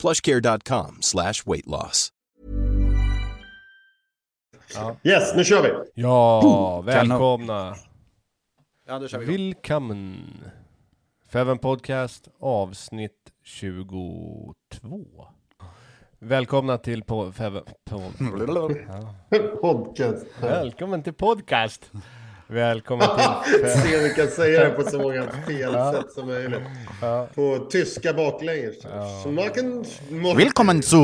plushcare.com slash weight loss. Yes, nu kör vi! Ja, välkomna. Ja, då kör vi igång. Willkommen. Feven Podcast avsnitt 22. Välkomna till på Feven... Ja. Podcast. Välkommen till podcast. Välkommen till... Fe- Se vi kan säga det på så många fel sätt som möjligt. På tyska baklänges. Smaken... Willkommen zu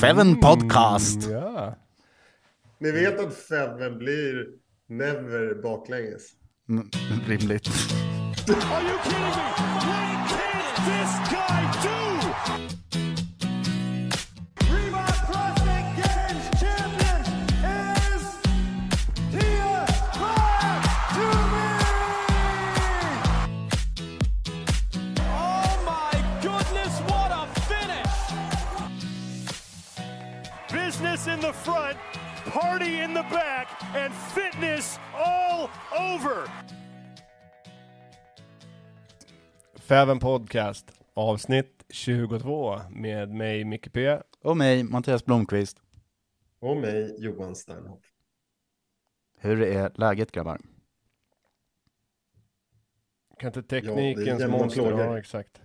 Feven Podcast. Ja. Ni vet att Feven blir never baklänges. Mm, rimligt. Are you kidding me? What can this guy do? Business in the front, party in the back, and fitness all over. Feven Podcast avsnitt 22 med mig Micke P. Och mig, Mattias Blomqvist. Och mig, Johan Sternhoff. Hur är läget grabbar? Kan inte Ja, teknikens jämna monster... Ja, exakt.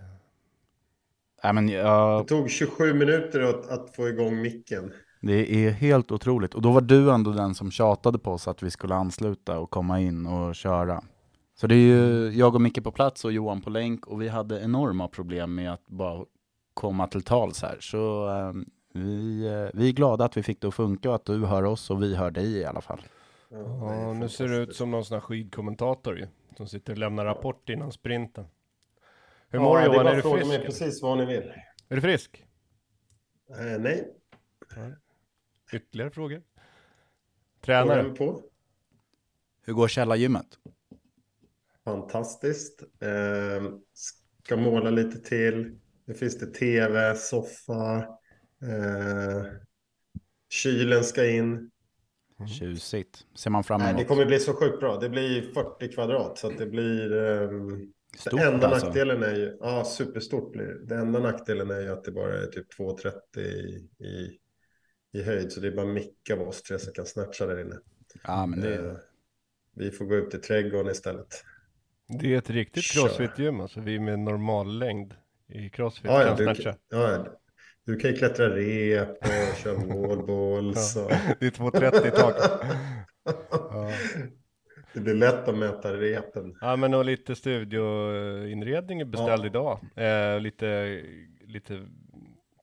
Nej, men jag, Det tog 27 minuter att, att få igång micken. Det är helt otroligt. Och då var du ändå den som tjatade på oss att vi skulle ansluta och komma in och köra. Så det är ju jag och Micke på plats och Johan på länk och vi hade enorma problem med att bara komma till tals här. Så eh, vi, eh, vi är glada att vi fick det att funka och att du hör oss och vi hör dig i alla fall. Ja, nu ser det ut som någon sån här skidkommentator ju. Som sitter och lämnar rapport innan sprinten. Hur Ja, mår du det är Johan? Är du frisk? mig precis vad ni vill. Är du frisk? Eh, nej, Ytterligare frågor? Tränare? på. Hur går källargymmet? Fantastiskt. Eh, ska måla lite till. Nu finns det tv, soffa. Eh, kylen ska in. Tjusigt. Ser man fram Nej, emot. det kommer bli så sjukt bra. Det blir 40 kvadrat så att det blir... ehm, Stort enda alltså. nackdelen är ju... Ja, superstort blir det. Det enda nackdelen är ju att det bara är typ 2,30 i, i, i höjd. Så det är bara Micke av oss tre som kan snatcha där inne. Ja, men det Eh, vi får gå ut i trädgården istället. Det är ett riktigt crossfit-gym alltså. Vi med normal längd i crossfit Ja, ja, kan du, snatcha. ja, ja, du kan ju klättra rep och köra wallballs. och... Det är 2,30 i tak. Ja. Det blir lätt att mäta repen. ja, men och lite studioinredning beställd Ja. idag. Eh, lite, lite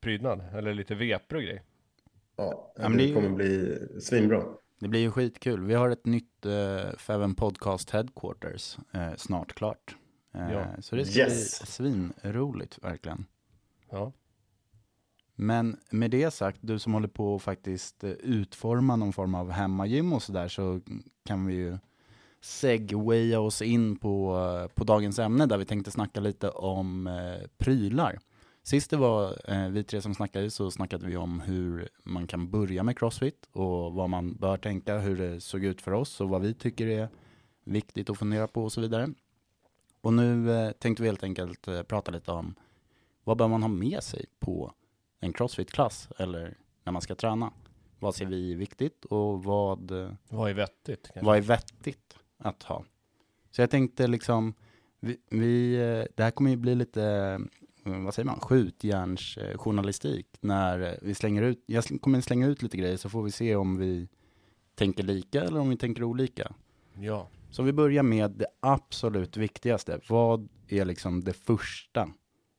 prydnad, eller lite veper och grejer. Ja, det det kommer bli svinbra. Det blir ju skitkul. Vi har ett nytt eh, Feven Podcast Headquarters eh, snart klart. Eh, Ja. Så det ska Yes. bli svinroligt verkligen. Ja. Men med det sagt, du som håller på att faktiskt eh, utforma någon form av hemmagym och sådär så kan vi ju segwaya oss in på, eh, på dagens ämne där vi tänkte snacka lite om eh, prylar. Sist det var eh, vi tre som snackade så snackade vi om hur man kan börja med Crossfit och vad man bör tänka, hur det såg ut för oss och vad vi tycker är viktigt att fundera på och så vidare. Och nu eh, tänkte vi helt enkelt eh, prata lite om vad bör man ha med sig på en Crossfit-klass eller när man ska träna. Vad ser vi viktigt och vad, eh, Vad är vettigt? kanske? vad är vettigt att ha? Så jag tänkte liksom, vi, vi, eh, det här kommer ju bli lite, vad säger man, skjutjärnsjournalistik när eh, vi slänger ut, jag kommer slänga ut lite grejer så får vi se om vi tänker lika eller om vi tänker olika. Ja. Så vi börjar med det absolut viktigaste. Vad är liksom det första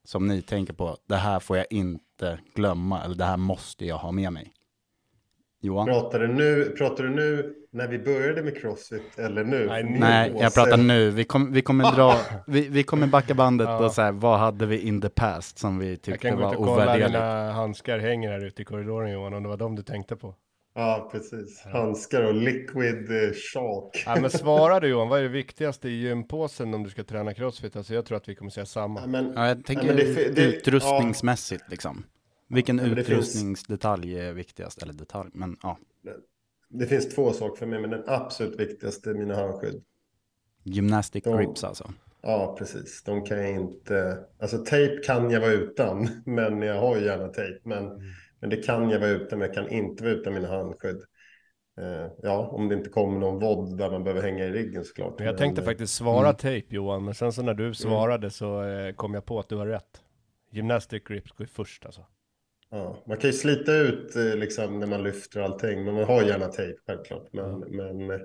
som ni tänker på? Det här får jag inte glömma eller det här måste jag ha med mig. Johan? Pratar du, nu, pratar du nu när vi började med Crossfit eller nu? Nej, nu. Nej, jag pratar nu. Vi, kom, vi kommer dra, vi, vi kommer backa bandet Ja. och så här, vad hade vi in the past som vi Jag tyckte kan gå var ut och kolla ovärderligt? dina handskar hänger här ute i korridoren Johan, om det var dem du tänkte på. Ja, precis. Handskar och liquid eh, chalk. Ja, men svara du Johan, vad är det viktigaste i gympåsen om du ska träna crossfit? Alltså jag tror att vi kommer säga samma. Ja, men, Ja, jag tänker men det- det- utrustningsmässigt liksom. Vilken Ja, finns- utrustningsdetalj är viktigast? Eller detalj, men ja. det finns två saker för mig, men den absolut viktigaste är mina handskydd. Gymnastic Ja. grips alltså. Ja, precis. De kan jag inte... Alltså tejp kan jag vara utan, men jag har ju gärna tejp. Men, Mm. men det kan jag vara utan, men jag kan inte vara utan mina handskydd. Eh, ja, om det inte kommer någon vodd där man behöver hänga i ryggen såklart. Men jag Men, tänkte eh, faktiskt svara tejp Johan, men sen så när du svarade så eh, kom jag på att du har rätt. Gymnastic grips går ju först alltså. Ja, man kan ju slita ut eh, liksom när man lyfter allting, men man har gärna tejp självklart. Men, men eh,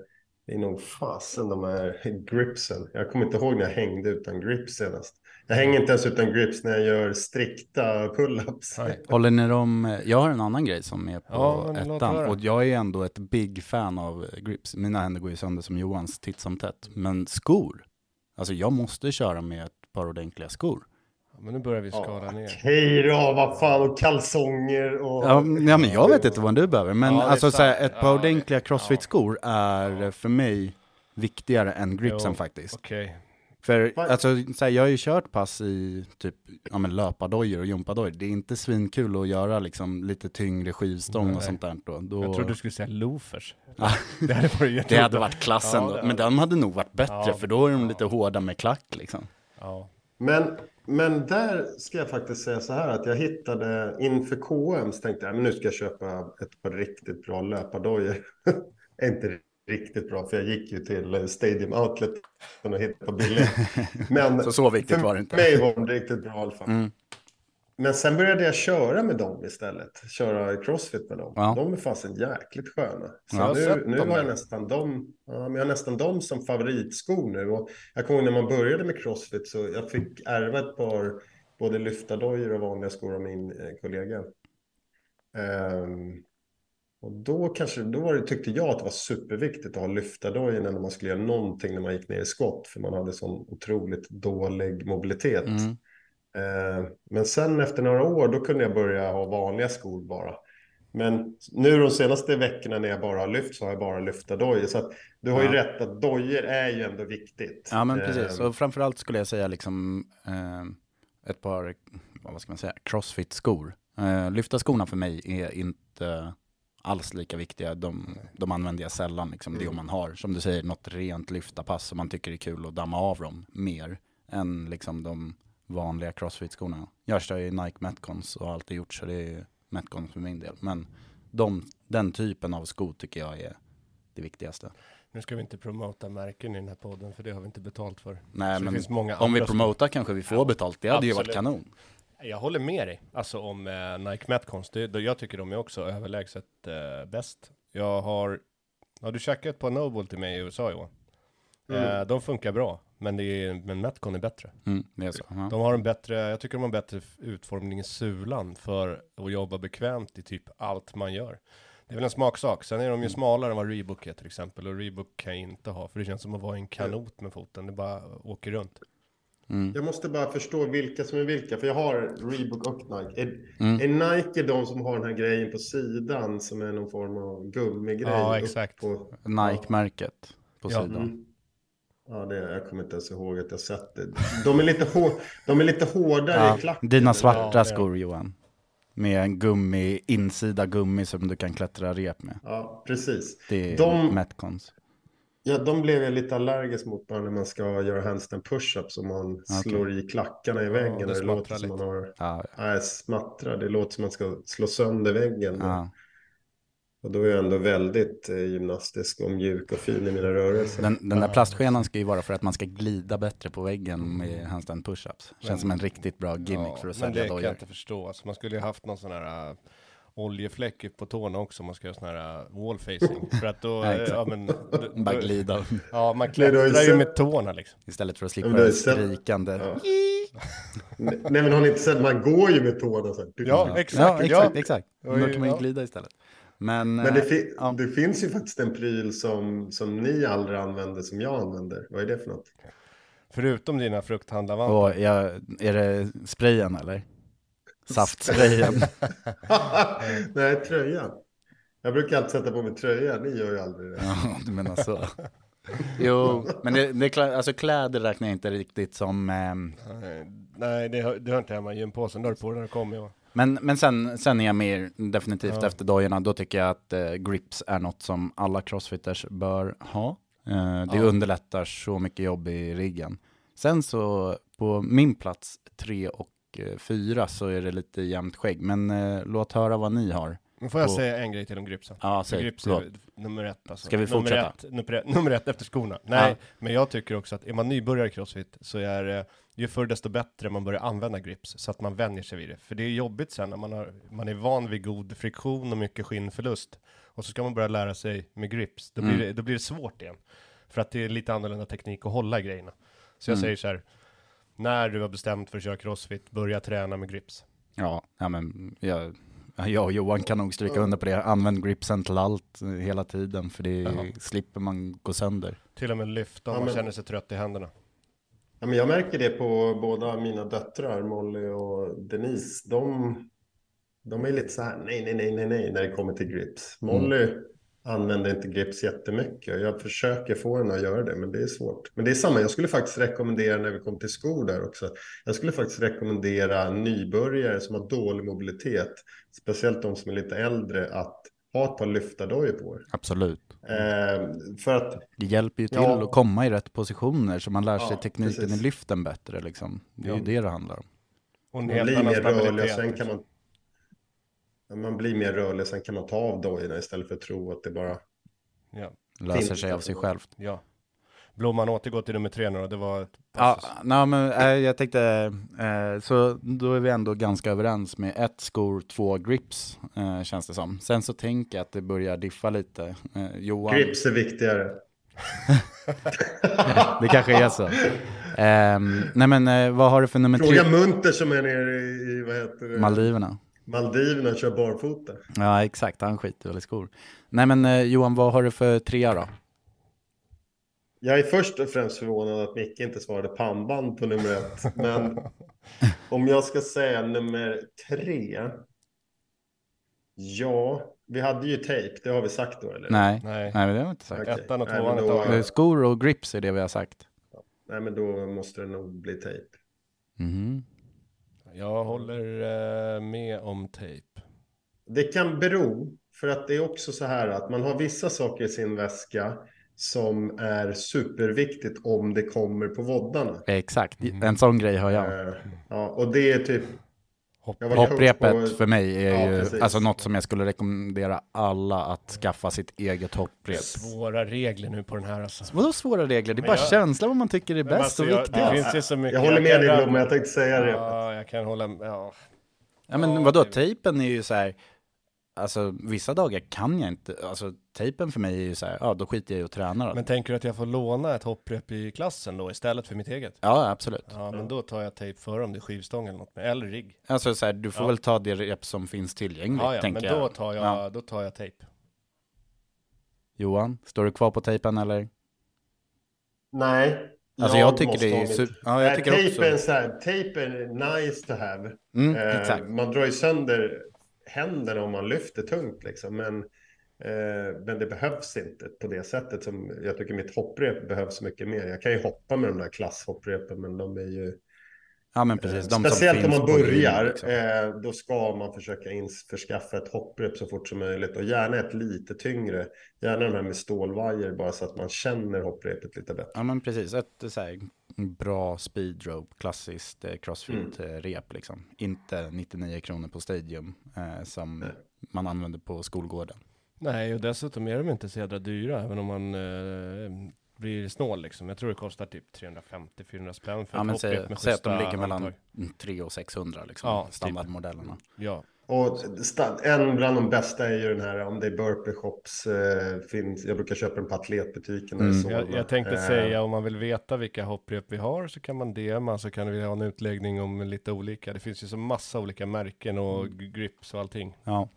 det är nog fasen de här gripsen. Jag kommer inte ihåg när jag hängde utan grips senast. Jag hänger inte ens utan grips när jag gör strikta pull-ups. Nej. Håller ni dem, jag har en annan grej som är på Ja, ettan och jag är ändå ett big fan av grips. Mina händer går ju sönder som Johans titt som tätt. Men skor, alltså jag måste köra med ett par ordentliga skor. Ja, Men nu börjar vi skala ner. Okej då, vad fan, och kalsonger och... Ja, men- ja men jag vet inte vad du behöver, men Ja, alltså så här, ett par Ja, ordentliga crossfit-skor är för mig viktigare än gripsen Jo, faktiskt. Okej. För alltså, så här, jag har ju kört pass i typ ja, men löpardojor och gympadojor. Det är inte svinkul att göra liksom lite tyngre skivstång och Nej. sånt där då. då... Jag trodde du skulle säga loafers. Ja. Det hade varit Det hade varit klassen Ja, då, men de hade nog varit bättre Ja. för då är de lite hårda med klack liksom. Ja. Men, men där ska jag faktiskt säga så här att jag hittade inför KM så tänkte jag men nu ska jag köpa ett par riktigt bra löpardojor. inte riktigt bra för jag gick ju till Stadium Outlet och hittade på billiga. Men Så så viktigt för var det inte. mig var de riktigt bra i alla fall. Mm. Men sen började jag köra med dem istället. Köra crossfit med dem. Ja. De är fasen jäkligt sköna. Så Ja, jag har nu, nu har jag nästan dem, ja, men jag har nästan dem som favoritskor nu. Och jag kommer ihåg när man började med crossfit så jag fick ärva ett par både lyftardojor och vanliga skor av min eh, kollega. Ehm, och då kanske, då var det, tyckte jag att det var superviktigt att ha lyftardojorna när man skulle göra någonting när man gick ner i skott. För man hade sån otroligt dålig mobilitet. Mm. Eh, Men sen efter några år då kunde jag börja ha vanliga skor bara. Men nu de senaste veckorna när jag bara har lyft så har jag bara lyftardojor. Så att du har ju Ja. rätt att dojor är ju ändå viktigt. Ja men precis, Eh, och framförallt skulle jag säga liksom eh, ett par, vad ska man säga, crossfit-skor. Eh, lyfta skorna för mig är inte alls lika viktiga. De, de använder jag sällan, liksom, det om man har, som du säger, något rent lyftarpass som man tycker är kul att damma av dem mer än liksom de vanliga crossfit-skorna. Jag kör ju Nike Metcons och har alltid gjort så det är Metcons för min del. Men de, den typen av skor tycker jag är det viktigaste. Nu ska vi inte promota märken i den här podden, för det har vi inte betalt för. Nej, Så det men finns många om vi promotar kanske vi får Ja, betalt. Det hade ju varit absolut. kanon. Jag håller med dig, alltså om eh, Nike Metcons. Det, det, jag tycker de är också överlägset eh, bäst. Jag har, har du käkat ett par Noble till mig i USA Johan? Eh, de funkar bra, men, det är, men Metcon är bättre. Mm, det är så. Ja. De har en bättre, jag tycker de har en bättre utformning i sulan för att jobba bekvämt i typ allt man gör. Det är väl en smaksak. Sen är de ju smalare än vad Reebok är till exempel. Och Reebok kan jag inte ha, för det känns som att vara i en kanot med foten. Det bara åker runt. Mm. Jag måste bara förstå vilka som är vilka. För jag har Reebok och Nike. Är, Mm. är Nike de som har den här grejen på sidan som är någon form av gummigrej? Ja, exakt. På... Nike-märket på Ja. sidan. Mm. Ja, det, jag kommer inte ens ihåg att jag sett det. De är lite, hår, de är lite hårdare Ja, i klacken. dina svarta Ja, ja. skor Johan. Med en gummi, insida gummi som du kan klättra rep med. Ja, precis. Det är De- Metcons. Ja, de blev jag lite allergisk mot bara när man ska göra handstand push-ups och man slår i klackarna i väggen. det och det smattrar låter som man har... Ja, Nej, smattrar. Det låter som man ska slå sönder väggen. ja. Och då är jag ändå väldigt eh, gymnastisk och mjuk och fin i mina rörelser. Den, den där plastskenan ska ju vara för att man ska glida bättre på väggen med handstand push-ups. Känns som en riktigt bra gimmick för att men det sälja kan jag dojor. inte förstå. Alltså, man skulle ju haft någon sån här uh, oljefläck på tårna också om man ska göra sån här uh, wall facing. för att då, Ja, eh, ja men... då- Bara glida Ja, man klättrar ju med tårna liksom. istället för att Men slippa det skrikande. Ja. Nej, men har ni inte sett? Man går ju med tårna så här. Ja, exakt. Ja, exakt, ja. exakt. Då kan man ju ja. glida istället. Men, Men det, eh, fi- ja. det finns ju faktiskt en pryl som, som ni aldrig använder som jag använder. Vad är det för något? Förutom dina frukthandlarvantar. Jag, är det sprayen eller? Saftsprayen. Nej, tröjan. Jag brukar alltid sätta på mig tröja. Ni gör ju aldrig det. ja, du menar så. Jo, men det, det alltså kläder räknar jag inte riktigt som... ehm, Nej, Nej, det hör, det hör inte hemma i gympåsen. Det har du på dig när du kommer. Ja. Men, men sen, sen är jag mer definitivt Ja. efter dojorna. Då tycker jag att eh, grips är något som alla crossfitters bör ha. Eh, det Ja. underlättar så mycket jobb i riggen. Sen så på min plats tre och eh, fyra så är det lite jämnt skägg. Men eh, låt höra vad ni har. Men får jag Och- säga en grej till om gripsen? Ja, säg. grips Förlåt. är nummer ett alltså. Ska vi nummer fortsätta? Ett, nummer, ett, nummer ett efter skorna. Nej, Ja. men jag tycker också att är man nybörjare i crossfit så är det ju förr desto bättre man börjar använda grips så att man vänjer sig vid det. För det är jobbigt sen när man, har, man är van vid god friktion och mycket skinnförlust och så ska man börja lära sig med grips. Då blir, Mm. det, då blir det svårt igen. För att det är lite annorlunda teknik att hålla i grejerna. Så jag Mm. säger så här, när du har bestämt för att köra crossfit, börja träna med grips. Ja, ja men jag, jag och Johan kan nog stryka under på det. Använd gripsen till allt eh, hela tiden. För det Jaha. slipper man gå sönder. Till och med lyfta om Ja, man men- känner sig trött i händerna. Ja, men jag märker det på båda mina döttrar, Molly och Denise. De, de är lite så här, nej, nej, nej, nej, nej, när det kommer till grips. Molly använder inte grips jättemycket. Jag försöker få henne att göra det, men det är svårt. Men det är samma, jag skulle faktiskt rekommendera när vi kom till skor där också. Jag skulle faktiskt rekommendera nybörjare som har dålig mobilitet, speciellt de som är lite äldre, att ha ett par lyftardojor på er. Absolut. Eh, för att Det hjälper ju till Ja. att komma i rätt positioner så man lär sig Ja, tekniken precis. i lyften bättre. Liksom. Det är Ja. ju det det handlar om. Och en Man helt blir annan mer rörlig och sen kan man... Man blir mer rörlig, sen kan man ta av dojorna istället för att tro att det bara... Ja, Löser sig av sig självt. ja. Blomman återgår till nummer tre nu då, det var ett Ja, nej, men äh, jag tänkte, eh, så då är vi ändå ganska överens med ett skor, två grips, eh, känns det som. Sen så tänker jag att det börjar diffa lite. Johan, Grips är viktigare. det kanske är så. Ehm, nej men vad har du för nummer Fråga tre? Munter som är nere i, vad heter det? Maldiverna. Maldiverna och kör barfota. Ja exakt, han skiter väl i skor. Nej men eh, Johan, vad har du för trea då? Jag är först och främst förvånad att Micke inte svarade pannband på nummer ett. Men om jag ska säga nummer tre. Ja, vi hade ju tejp, det har vi sagt då eller? Nej, Nej, nej men det har vi inte sagt. Okej. ettan och Nej, tvåan men är då-. Eh, Skor och grips är det vi har sagt. Nej, men då måste det nog bli tejp. Mhm. Jag håller eh, med om tejp. Det kan bero, för att det är också så här att man har vissa saker i sin väska som är superviktigt om det kommer på voddarna. Exakt, en sån grej har jag. Eh, Ja, och det är typ... Hopp. Hopprepet på- för mig är Ja, ju precis. alltså något som jag skulle rekommendera alla att skaffa sitt eget hopprep. Svåra regler nu på den här alltså. Vadå svåra regler? Det är Men bara jag- känsla vad man tycker är Men bäst alltså, och jag, viktigast. det finns ju så mycket. Jag håller med dig Blom, men jag tänkte säga det. Ja, jag kan hålla med. Ja. men Ja, vadå, det- tejpen är ju så här, alltså vissa dagar kan jag inte, alltså tejpen för mig är ju så här, ja då skiter jag i att träna då. Men tänker du att jag får låna ett hopprep i klassen då istället för mitt eget? Ja, absolut. Ja, men då tar jag tejp före om det är skivstång eller något med, eller rigg. Alltså så här, du får Ja. väl ta det rep som finns tillgängligt, Ja, ja, men tänker då jag. tar jag, Ja. då tar jag tejp. Johan, står du kvar på tejpen eller? Nej. Alltså jag tycker måste det är super, ja jag Nej, tycker tejp är också. så här, tejp är nice to have. Mm, Eh, exakt. Man drar ju sönder händerna om man lyfter tungt liksom. Men Eh, men det behövs inte på det sättet som jag tycker mitt hopprep behövs mycket mer. Jag kan ju hoppa med de där klasshopprepen, men de är ju Ja men precis. De Speciellt som om man börjar, liksom. eh, då ska man försöka införskaffa ett hopprep så fort som möjligt och gärna ett lite tyngre. Gärna de här med stålvajer bara så att man känner hopprepet lite bättre. Ja men precis, ett så här, bra speedrope, klassiskt eh, crossfit-rep liksom. Inte 99 kronor på Stadium eh, som Nej. man använder på skolgården. Nej, och dessutom är de inte så jädra dyra, även om man eh, blir snål liksom. Jag tror det kostar typ 350-400 spänn för Ja ett men säg, hopprep med säg att de ligger mellan handtag. 300 och 600 liksom, Ja, typ. standardmodellerna. Ja, Och en bland de bästa är ju den här, om det är burpee shops, eh, finns, jag brukar köpa den på atletbutiken. Mm. Jag, jag tänkte Eh, säga om man vill veta vilka hopprep vi har så kan man DMa så kan vi ha en utläggning om lite olika. Det finns ju så massa olika märken och Mm. grips och allting. Ja.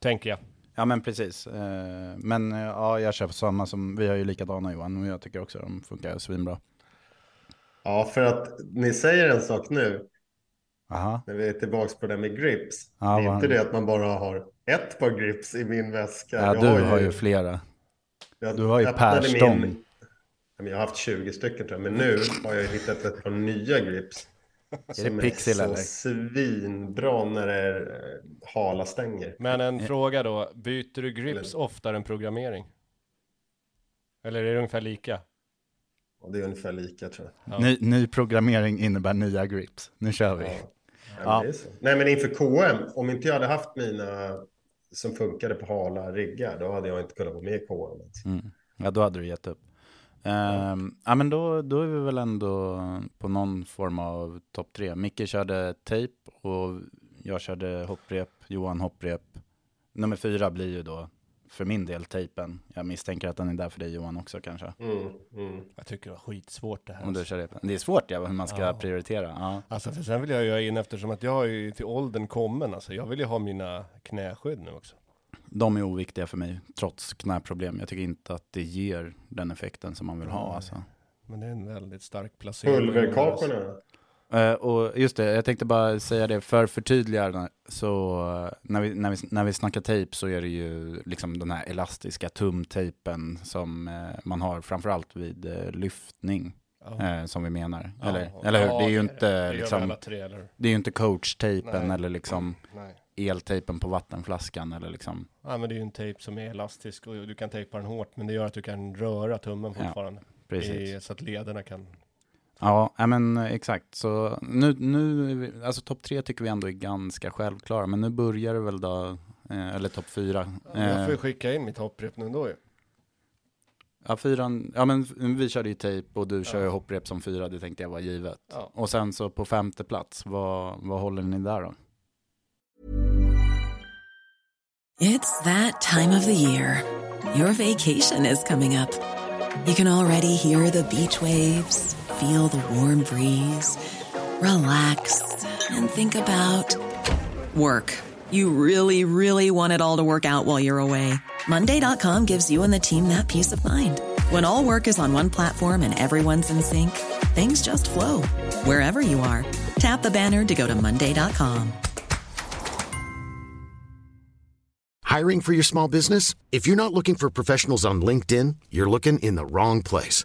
Tänker jag. Ja men precis. Eh, men eh, ja, jag köper samma som, vi har ju likadana Johan och jag tycker också de funkar svinbra. Ja, för att ni säger en sak nu, Aha. när vi är tillbaka på det med grips. Ja, det är inte det att man bara har ett par grips i min väska. Ja, Jag du har ju flera. jag du har ju öppnade Per min-. Ja, Jag har haft 20 stycken tror jag, men nu har jag hittat ett par nya grips. Som är Pixel, så eller? svinbra när det är eh, hala stänger. Men en Eh. fråga då, byter du grips oftare än programmering? Eller är det ungefär lika? Och det är ungefär lika tror jag. Ja. Ny, ny programmering innebär nya grips. Nu kör vi. Ja. Ja, Ja. Nej, men inför KM, om inte jag hade haft mina som funkade på hala riggar, då hade jag inte kunnat vara med i KM. Mm. Ja, då hade du gett upp. Ehm, ja, men då, då är vi väl ändå på någon form av topp tre. Micke körde tejp och jag körde hopprep, Johan hopprep. Nummer fyra blir ju då för min del tejpen. Jag misstänker att den är där för dig Johan också kanske. Mm, mm. Jag tycker det var skitsvårt det här. Om du kör repen. Det är svårt ja, hur man ska Ja. prioritera. Ja. Alltså för sen vill jag ju in eftersom att jag ju till åldern kommen. Alltså jag vill ju ha mina knäskydd nu också. De är oviktiga för mig, trots knäproblem. Jag tycker inte att det ger den effekten som man vill ha. Alltså. Men det är en väldigt stark placering. Pulverkakorna. Eh, och just det, jag tänkte bara säga det för förtydligande. Så eh, när, vi, när, vi, när vi snackar tejp så är det ju liksom den här elastiska tumtejpen som eh, man har framförallt vid lyftning. Ja. Eh, som vi menar. Ja, eller, ja, eller hur? ja, det är ju inte det liksom, alla tre, eller hur? det är ju inte coachtejpen Nej. eller liksom Nej. eltejpen på vattenflaskan eller liksom. Ja men det är ju en tejp som är elastisk och du kan tejpa den hårt men det gör att du kan röra tummen Ja, fortfarande. Precis. I, så att lederna kan... Ja, ja, men eh, exakt. Så nu, nu alltså topp tre tycker vi ändå är ganska självklara, men nu börjar det väl då, eh, eller topp fyra. Jag får ju Eh, skicka in mitt hopprep nu ändå ju. ja, fyran, ja men vi körde ju tejp och du kör ju Ja. hopprep som fyra, det tänkte jag var givet. Ja. Och sen så på femte plats, vad, vad håller ni där då? It's that time of the year. Your vacation is coming up. You can already hear the beach waves, feel the warm breeze, relax, and think about work. You really, really want it all to work out while you're away. Monday.com gives you and the team that peace of mind. When all work is on one platform and everyone's in sync, things just flow wherever you are. Tap the banner to go to Monday.com. Hiring for your small business? If you're not looking for professionals on LinkedIn, you're looking in the wrong place.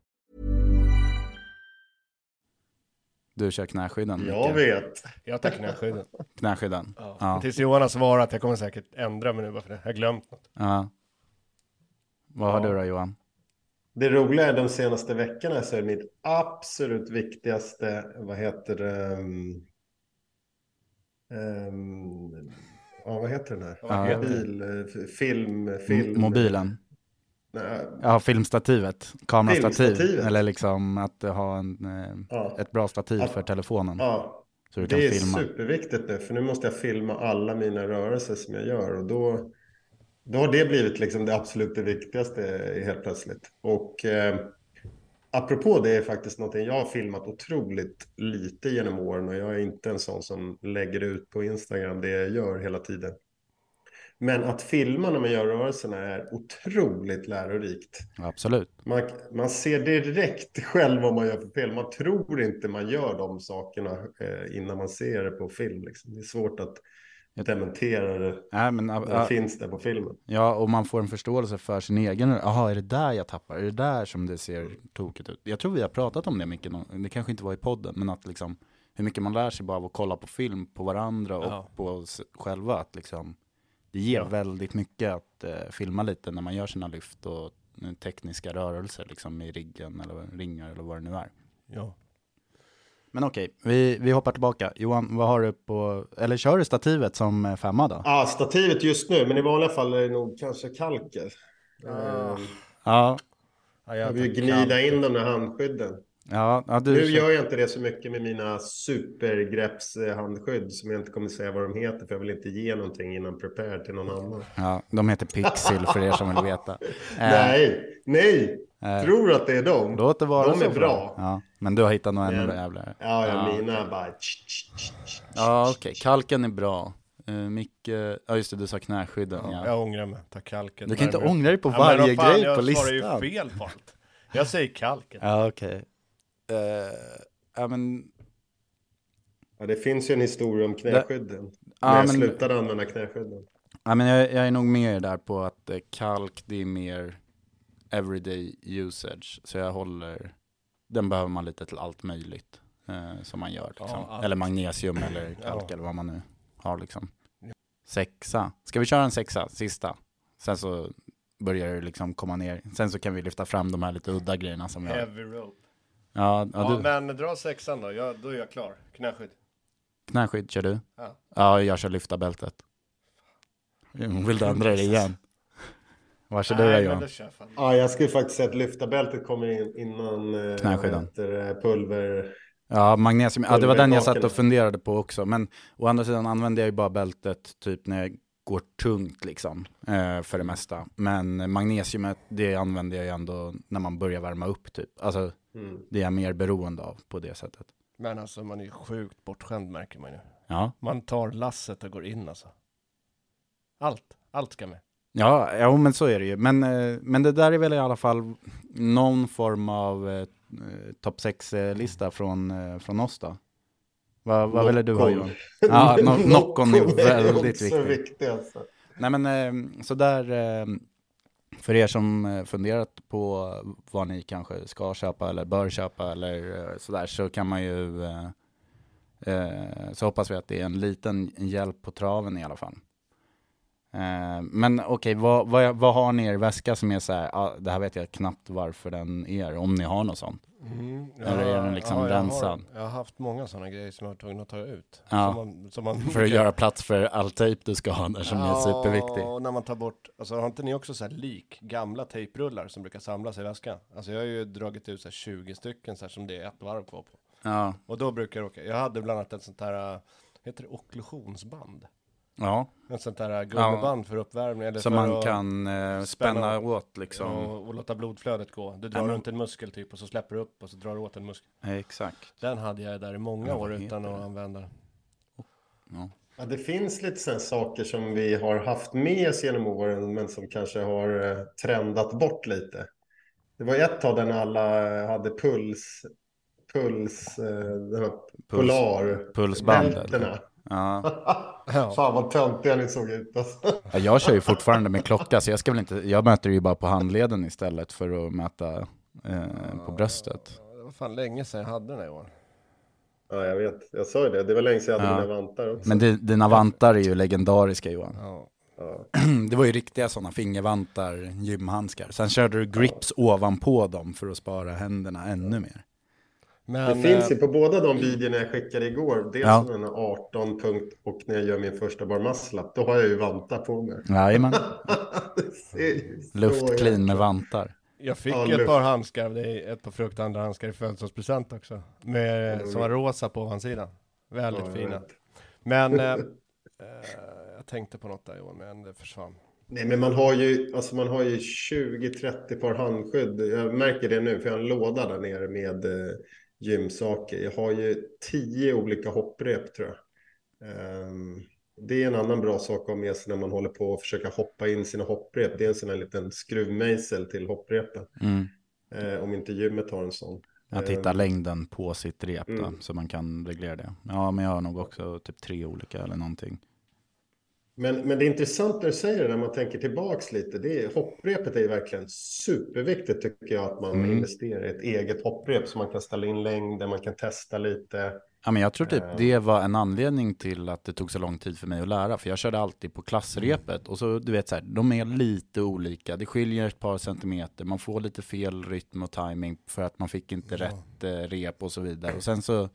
Du kör knäskydden? Jag Micke. vet. Jag tar knäskydden. Knäskydden? Ja. Ja. Tills Johan har svarat, jag kommer säkert ändra mig nu bara för det. Jag har glömt något. ja. Vad har Ja. du då Johan? Det roliga är de senaste veckorna så är mitt absolut viktigaste, vad heter det? Um, um, ja, vad heter den här? Heter Mobil, eh, film, film. M- Mobilen? Ja, filmstativet, kamerastativ, Filmstativet. eller liksom att ha en, eh, Ja. ett bra stativ Ja. för telefonen. ja, Så du kan det är filma. superviktigt nu, för nu måste jag filma alla mina rörelser som jag gör och då, då har det blivit liksom det absolut det viktigaste helt plötsligt. Och eh, apropå det är faktiskt någonting jag har filmat otroligt lite genom åren och jag är inte en sån som lägger ut på Instagram det jag gör hela tiden. Men att filma när man gör rörelserna är otroligt lärorikt. Absolut. Man, man ser direkt själv vad man gör för fel. Man tror inte man gör de sakerna eh, innan man ser det på film. Liksom. Det är svårt att dementera det. Nej, men, det finns det på filmen. Ja, och man får en förståelse för sin egen. Jaha, är det där jag tappar? Är det där som det ser tokigt ut? Jag tror vi har pratat om det mycket. Det kanske inte var i podden, men att liksom hur mycket man lär sig bara av att kolla på film på varandra och Ja. på oss själva. Att liksom, det ger Ja. väldigt mycket att eh, filma lite när man gör sina lyft och eh, tekniska rörelser liksom i riggen eller ringar eller vad det nu är. Ja. Men okej, vi, vi hoppar tillbaka. Johan, vad har du på, eller kör du stativet som eh, femma då? Ja, stativet just nu, men i vanliga fall är det nog kanske kalker. Ah. Eh, Ja, Ja, Jag vill gnida kalk. in de där handskydden. Ja, ja du Nu gör jag inte det så mycket med mina supergreppshandskydd som jag inte kommer säga vad de heter för jag vill inte ge någonting innan prepare till någon annan. Ja, de heter Pixel för er som vill veta. Eh, Nej, nej! eh, Tror du att det är dem? Låt det vara De så är bra. Ja, men du har hittat något ännu jävligare. Ja, ja, mina bara... Ja, okej. tsch. Kalken är bra. Uh, Micke, ja just det, du sa knäskydden. Ja, Ja. Jag ångrar mig, ta kalken. Du kan inte ångra dig på varje vad fan, grej jag på svarar listan. ju fel på allt. Jag säger kalken. Ja, okej. Eh, ja, men, Ja, det finns ju en historia om knäskydden. Ja, när jag men- slutade använda knäskydden. ja, men jag, jag är nog med där på att eh, kalk, det är mer everyday usage. Så jag håller, den behöver man lite till allt möjligt eh, som man gör. Liksom. Ja, allt. eller magnesium eller kalk Ja. eller vad man nu har liksom. Sexa. Ska vi köra en sexa, sista? Sen så börjar det liksom komma ner. Sen så kan vi lyfta fram de här lite udda grejerna som vi har. Heavy rope. Ja, ja, Ja, du, men dra sexan då, ja, då är jag klar. Knäskydd. knäskydd kör du? Ja. Ja, jag kör lyfta bältet. Vill du ändra det igen? Vad kör du jag fan. Ja, jag skulle faktiskt säga att lyftarbältet kommer in innan eh, Knäskydden. heter pulver. Ja, magnesium. Ja, det var den jag satt och funderade på också. Men å andra sidan använder jag ju bara bältet typ när jag går tungt liksom. Eh, för det mesta. Men magnesiumet, det använder jag ju ändå när man börjar värma upp typ. Alltså, Mm. det är jag mer beroende av på det sättet. Men alltså man är ju sjukt bortskämd märker man ju. Ja, Man tar lasset och går in alltså. Allt, allt ska med. ja, ja men så är det ju. Men, eh, men det där är väl i alla fall någon form av eh, topp 6-lista från, eh, från oss då. Vad, vad ville du ha. Johan? Ja, no- Noccon är väldigt viktig. viktig alltså. Nej men eh, så där, eh, för er som eh, funderat på vad ni kanske ska köpa eller bör köpa eller eh, sådär så kan man ju, eh, eh, så hoppas vi att det är en liten hjälp på traven i alla fall. Eh, men okej, vad, vad, vad har ni i er väska som är så här, ah, det här vet jag knappt varför den är, om ni har något sånt? Eller är den liksom jag rensad? Har, jag har haft många sådana grejer som jag var tvungen att ta ut. Ja. Som man, som man, För att göra plats för all tejp du ska ha där som är superviktig. Ja, och när man tar bort, alltså har inte ni också så här lik, gamla tejprullar som brukar samlas i väskan? Alltså jag har ju dragit ut så här 20 stycken så här som det är ett varv kvar på. Ja, Och då brukar jag åka, jag hade bland annat ett sånt här, äh, heter det okklusionsband? Ja. Ett sånt äh, gummiband för uppvärmning. Eller som för man att, kan eh, spänna spänna- åt liksom. Och, och låta blodflödet gå. Du drar Ja, men- runt en muskel typ och så släpper du upp och så drar du åt en muskel. Exakt. Den hade jag där i många Ja, år utan att det? använda den. Ja. Ja, det finns lite sådana saker som vi har haft med oss genom åren men som kanske har eh, trendat bort lite. Det var ett tag där alla eh, hade puls, puls, eh, den här polar, pulsbandet. bältena. Ja. Fan vad töntiga ni såg ut alltså. Ja, jag kör ju fortfarande med klocka, så jag ska väl inte, jag mäter ju bara på handleden istället för att mäta eh, på bröstet. Det var fan länge sedan jag hade den här Johan. Ja, jag vet. Jag sa ju det. Det var länge sedan jag hade Ja. mina vantar också. Men di- dina vantar är ju legendariska Johan. Ja. Ja. Det var ju riktiga sådana fingervantar, gymhandskar. Sen körde du grips ovanpå dem för att spara händerna ännu mer. Men, Det finns eh, ju på båda de videorna jag skickade igår. Dels Ja. den här 18 punkt och när jag gör min första bar muscle-up. Då har jag ju vantar på mig. Jajamän, luftclean med vantar. jag fick Ja, ett luft. par handskar ett par fruktandra handskar i födelsedagspresent också. Med, Mm. som var rosa på ovansidan. Väldigt Ja, fina. vet. Men eh, eh, jag tänkte på något där Johan, men det försvann. Nej, men man har ju, alltså man har ju 20-30 par handskydd. Jag märker det nu, för jag har en låda där nere med eh, gymsaker. Jag har ju 10 olika hopprep tror jag. Um, det är en annan bra sak att ha med sig när man håller på att försöka hoppa in sina hopprep. Det är en sån här liten skruvmejsel till hopprepen. Mm. Eh, om inte gymmet har en sån. Att hitta Ehm, längden på sitt rep då, Mm. så man kan reglera det. Ja, men jag har nog också typ tre olika eller någonting. Men, men det är intressant när du säger det, när man tänker tillbaks lite. Det är, hopprepet är verkligen superviktigt tycker jag, att man Mm. investerar i ett eget hopprep så man kan ställa in längden, man kan testa lite. Ja, men jag tror typ Eh. det var en anledning till att det tog så lång tid för mig att lära. För jag körde alltid på klassrepet. Och så du vet så här, de är lite olika. Det skiljer ett par centimeter. Man får lite fel rytm och timing för att man fick inte rätt eh, rep och så vidare. Och sen så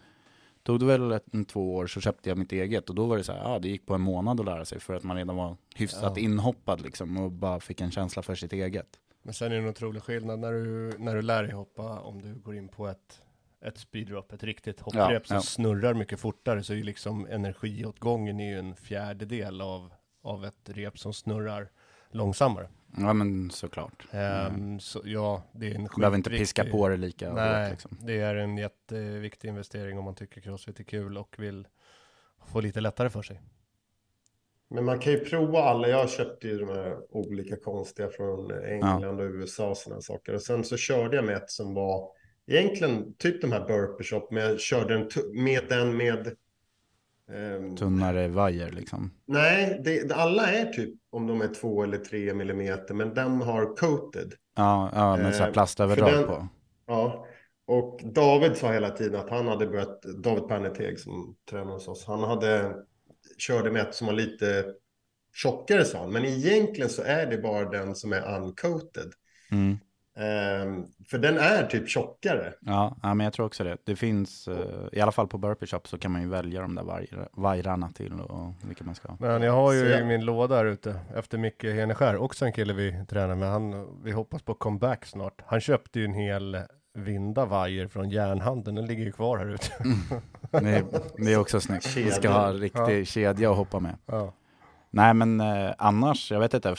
tog det väl ett, en, två år så köpte jag mitt eget. Och då var det så här, ja det gick på en månad att lära sig. För att man redan var hyfsat Ja. inhoppad liksom. Och bara fick en känsla för sitt eget. Men sen är det en otrolig skillnad när du, när du lär dig hoppa, om du går in på ett, ett speedrop, ett riktigt hopprep Ja, som ja. snurrar mycket fortare, så är ju liksom energiåtgången är ju en fjärdedel av, av ett rep som snurrar långsammare. Ja men såklart. Ehm, så ja, det är en Man behöver inte piska på det lika hårt Nej, liksom. det är en jätteviktig investering om man tycker crossfit är kul och vill få lite lättare för sig. Men man kan ju prova alla. Jag köpte ju de här olika konstiga från England och USA och sådana saker. Och sen så körde jag med ett som var egentligen typ de här burpee shop, men jag körde tu- med den med Tunnare vajer liksom. Nej, det, alla är typ om de är två eller tre millimeter, men den har coated. Ja, ja med Eh, plastöverdrag den- på. Ja, och David sa hela tiden att han hade börjat, David Perneteg som tränar hos oss, han hade, körde med ett som var lite tjockare sa han, men egentligen så är det bara den som är uncoated. Mm. Ehm, för den är typ tjockare. Ja, ja, men jag tror också det. Det finns, eh, i alla fall på Burpee Shop så kan man ju välja de där vaj- vajrarna till och vilka man ska ha. Men jag har ju Så i min låda här ute, efter Micke Heneskär, också en kille vi tränar med, han, vi hoppas på comeback snart. Han köpte ju en hel vinda vajer från järnhandeln, den ligger ju kvar här ute. Det är, det är också snyggt. Vi ska ha en riktig kedja att hoppa med. ja. Nej men eh, annars, jag vet inte.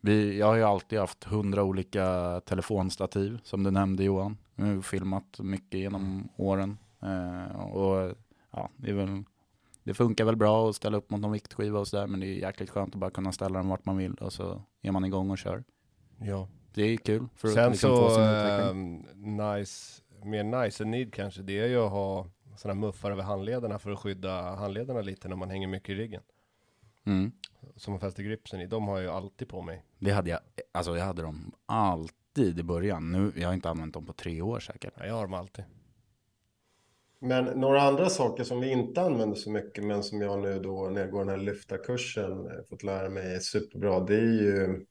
Vi, jag har ju alltid haft hundra olika telefonstativ som du nämnde Johan. Jag har filmat mycket genom åren. Eh, och ja, det är väl det funkar väl bra att ställa upp mot någon viktskiva och sådär men det är jäkligt skönt att bara kunna ställa den vart man vill och så är man igång och kör. ja. Det är kul för att Sen liksom få så, sin utveckling. ehm, nice, mer nice än need kanske, det är ju att ha sådana muffar över handlederna för att skydda handlederna lite när man hänger mycket i ryggen. Mm. Som man fäster gripsen i, de har jag ju alltid på mig. Det hade jag, alltså jag hade dem alltid i början. Nu, jag har inte använt dem på tre år säkert. Ja, jag har dem alltid. Men några andra saker som vi inte använder så mycket, men som jag nu då när jag går den här lyftarkursen eh, fått lära mig är superbra, det är ju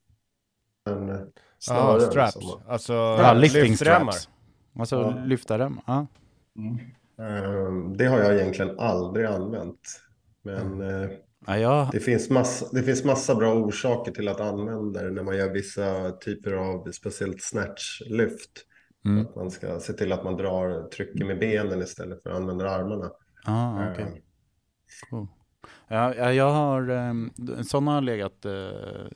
en eh, Ja, straps. som- Alltså Ja, lifting lyftremmar. straps. Alltså Ja. lyfta rem. Ja. Ehm, Det har jag egentligen aldrig använt. Men eh, Ja, jag, det finns, massa, det finns massa bra orsaker till att använda det när man gör vissa typer av speciellt snatchlyft. mm. Att man ska se till att man drar trycker med benen istället för att använda armarna. ah, okej. Ehm, Cool. Ja, ja, jag har, um, sådana har legat, eh,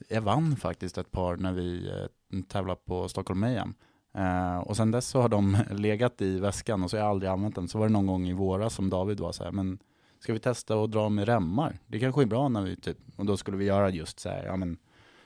jag vann faktiskt ett par när vi uh, tävlade på Stockholm Mayhem. Eh, och sen dess så har de legat i väskan och så har jag aldrig använt den. Så var det någon gång i våras som David var så här, men ska vi testa att dra med remmar? Det kanske är bra när vi typ, och då skulle vi göra just så här, ja men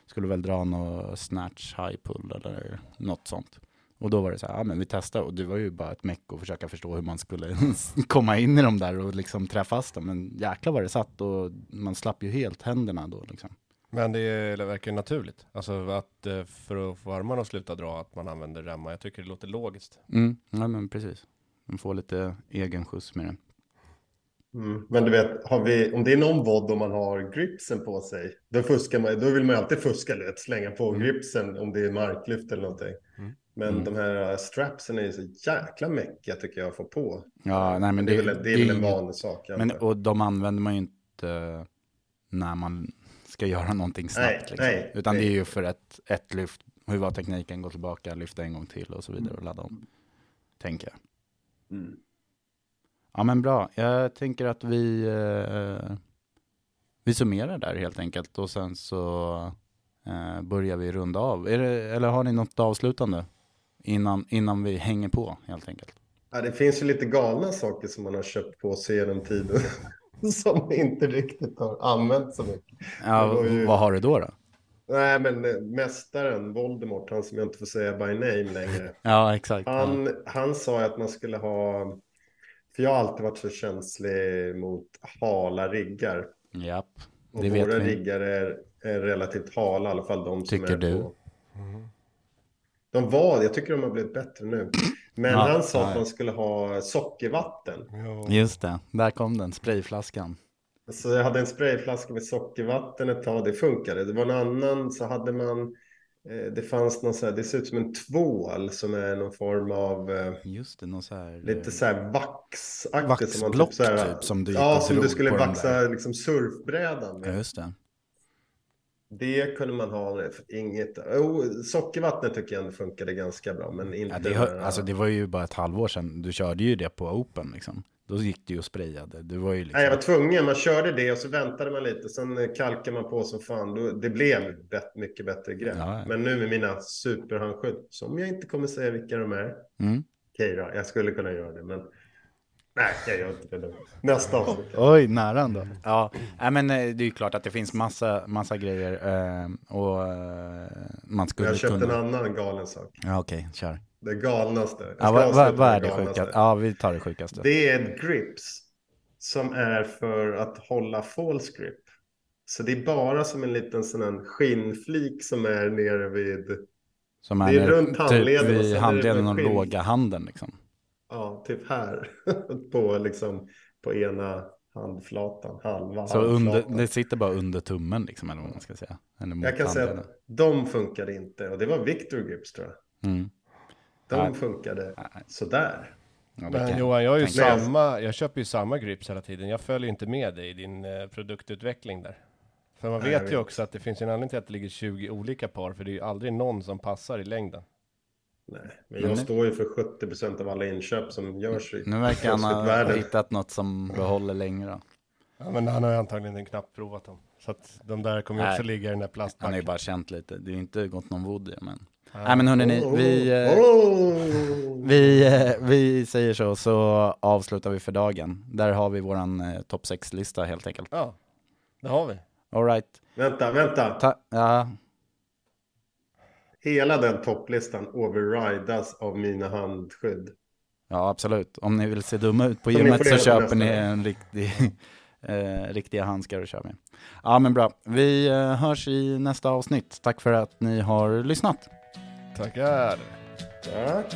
skulle väl dra något snatch high pull eller något sånt. Och då var det så här, ja men vi testar och det var ju bara ett meck att försöka förstå hur man skulle komma in i dem där och liksom trä fast dem. Men jäklar vad det satt och man slapp ju helt händerna då liksom. Men det är- det verkar naturligt. Alltså att eh, för att få armarna att sluta dra, att man använder remmar. Jag tycker det låter logiskt. Mm, ja men precis. Man får lite egen skjuts med det. Mm. Men du vet, vi, om det är någon vod om man har gripsen på sig, då, fuskar man, då vill man ju alltid fuska lite, slänga på gripsen om det är marklyft eller någonting. Mm. Men Mm. de här äh, strapsen är ju så jäkla mäckiga tycker jag att få på. Ja, nej men det, det, är väl, det är väl en vanlig sak. Men, och de använder man ju inte när man ska göra någonting snabbt. Nej, liksom. nej, Utan nej. det är ju för ett, ett lyft. Hur var tekniken? Gå tillbaka, lyfta en gång till och så vidare och ladda om. Tänker jag. Ja men bra. Jag tänker att vi, eh, vi summerar där helt enkelt och sen så eh, börjar vi runda av. Det, eller har ni något avslutande? Innan, innan vi hänger på helt enkelt. Ja, det finns ju lite galna saker som man har köpt på sig genom tiden. som inte riktigt har använt så mycket. Ja, ju- vad har du då? då? Nej, men eh, mästaren Voldemort, han som jag inte får säga by name längre. Ja, exakt. Ja. Han, han sa att man skulle ha, för jag har alltid varit så känslig mot hala riggar. Japp, Och det vet våra vi. riggar är, är relativt hala, i alla fall de som Tycker är du? på. De var, jag tycker de har blivit bättre nu. Men Ja, han sa ja. att man skulle ha sockervatten. Ja. Just det, där kom den, sprayflaskan. Så jag hade en sprayflaska med sockervatten ett tag, det funkade. Det var en annan, så hade man, det fanns någon så här, det ser ut som en tvål som är någon form av, eh, Just det, någon så här... lite så här vaxaktigt. Vaxblock så här, typ, som du Ja, som du skulle vaxa liksom surfbrädan Ja, med. just det. Det kunde man ha, för inget. Oh, sockervattnet tycker jag ändå funkade ganska bra, men inte Ja, det, här- alltså, det var ju bara ett halvår sedan, du körde ju det på Open liksom. Då gick du ju och sprayade. Du var ju liksom... Nej, jag var tvungen. Man körde det och så väntade man lite. Sen kalkade man på som fan. Det blev bet, mycket bättre grepp. Ja, ja. Men nu med mina superhandskydd, som jag inte kommer säga vilka de är. Mm. Okej då, jag skulle kunna göra det, men nej, jag gör inte det. nu. Nästa avsnitt. Oj, nära ändå. Ja, men eh, det är ju klart att det finns massa, massa grejer eh, och eh, man skulle Jag köpte kunna... en annan galen sak. Ja, okej, kör. Det galnaste. Ja, vad, vad, vad är det sjukaste? Ja, vi tar det sjukaste. Det är ett grips som är för att hålla false grip. Så det är bara som en liten sån här skinnflik som är nere vid, Som det är runt typ handleden och är vid handleden och skinn. låga handen liksom. Ja, typ här. på liksom, på ena handflatan, halva Så handflatan. under, det sitter bara under tummen liksom, eller vad man ska säga. Jag kan säga att de funkade inte. Och det var Victor Grips tror jag. Mm. De Nej. funkade Nej. sådär. Ja, Men Johan, jag, har ju samma, jag köper ju samma grips hela tiden. Jag följer inte med dig i din eh, produktutveckling där. För man Nej, jag vet ju vet. också att det finns en anledning till att det ligger 20 olika par, för det är ju aldrig någon som passar i längden. Nej, men jag Men- står ju för 70% av alla inköp som görs i Nu verkar han ha crossfit-världen. hittat något som behåller längre. då. Ja, men han har ju antagligen knappt provat dem. Så att de där kommer ju Nej. också ligga i den där Han har ju plastbacken. bara känt lite. Det är ju inte gått någon voodoo men. Nej men hörni, ni, vi, eh, Oh! vi, eh, vi säger så, så avslutar vi för dagen. Där har vi våran eh, topp 6-lista helt enkelt. Ja, det har vi. Alright. Vänta, vänta. Ta- ja, Hela den topplistan overridas av mina handskydd. ja, absolut. Om ni vill se dumma ut på gymmet så köper ni en riktig, eh, riktiga handskar och kör med. Ja men bra. Vi eh, hörs i nästa avsnitt. Tack för att ni har lyssnat. Tackar. Tack.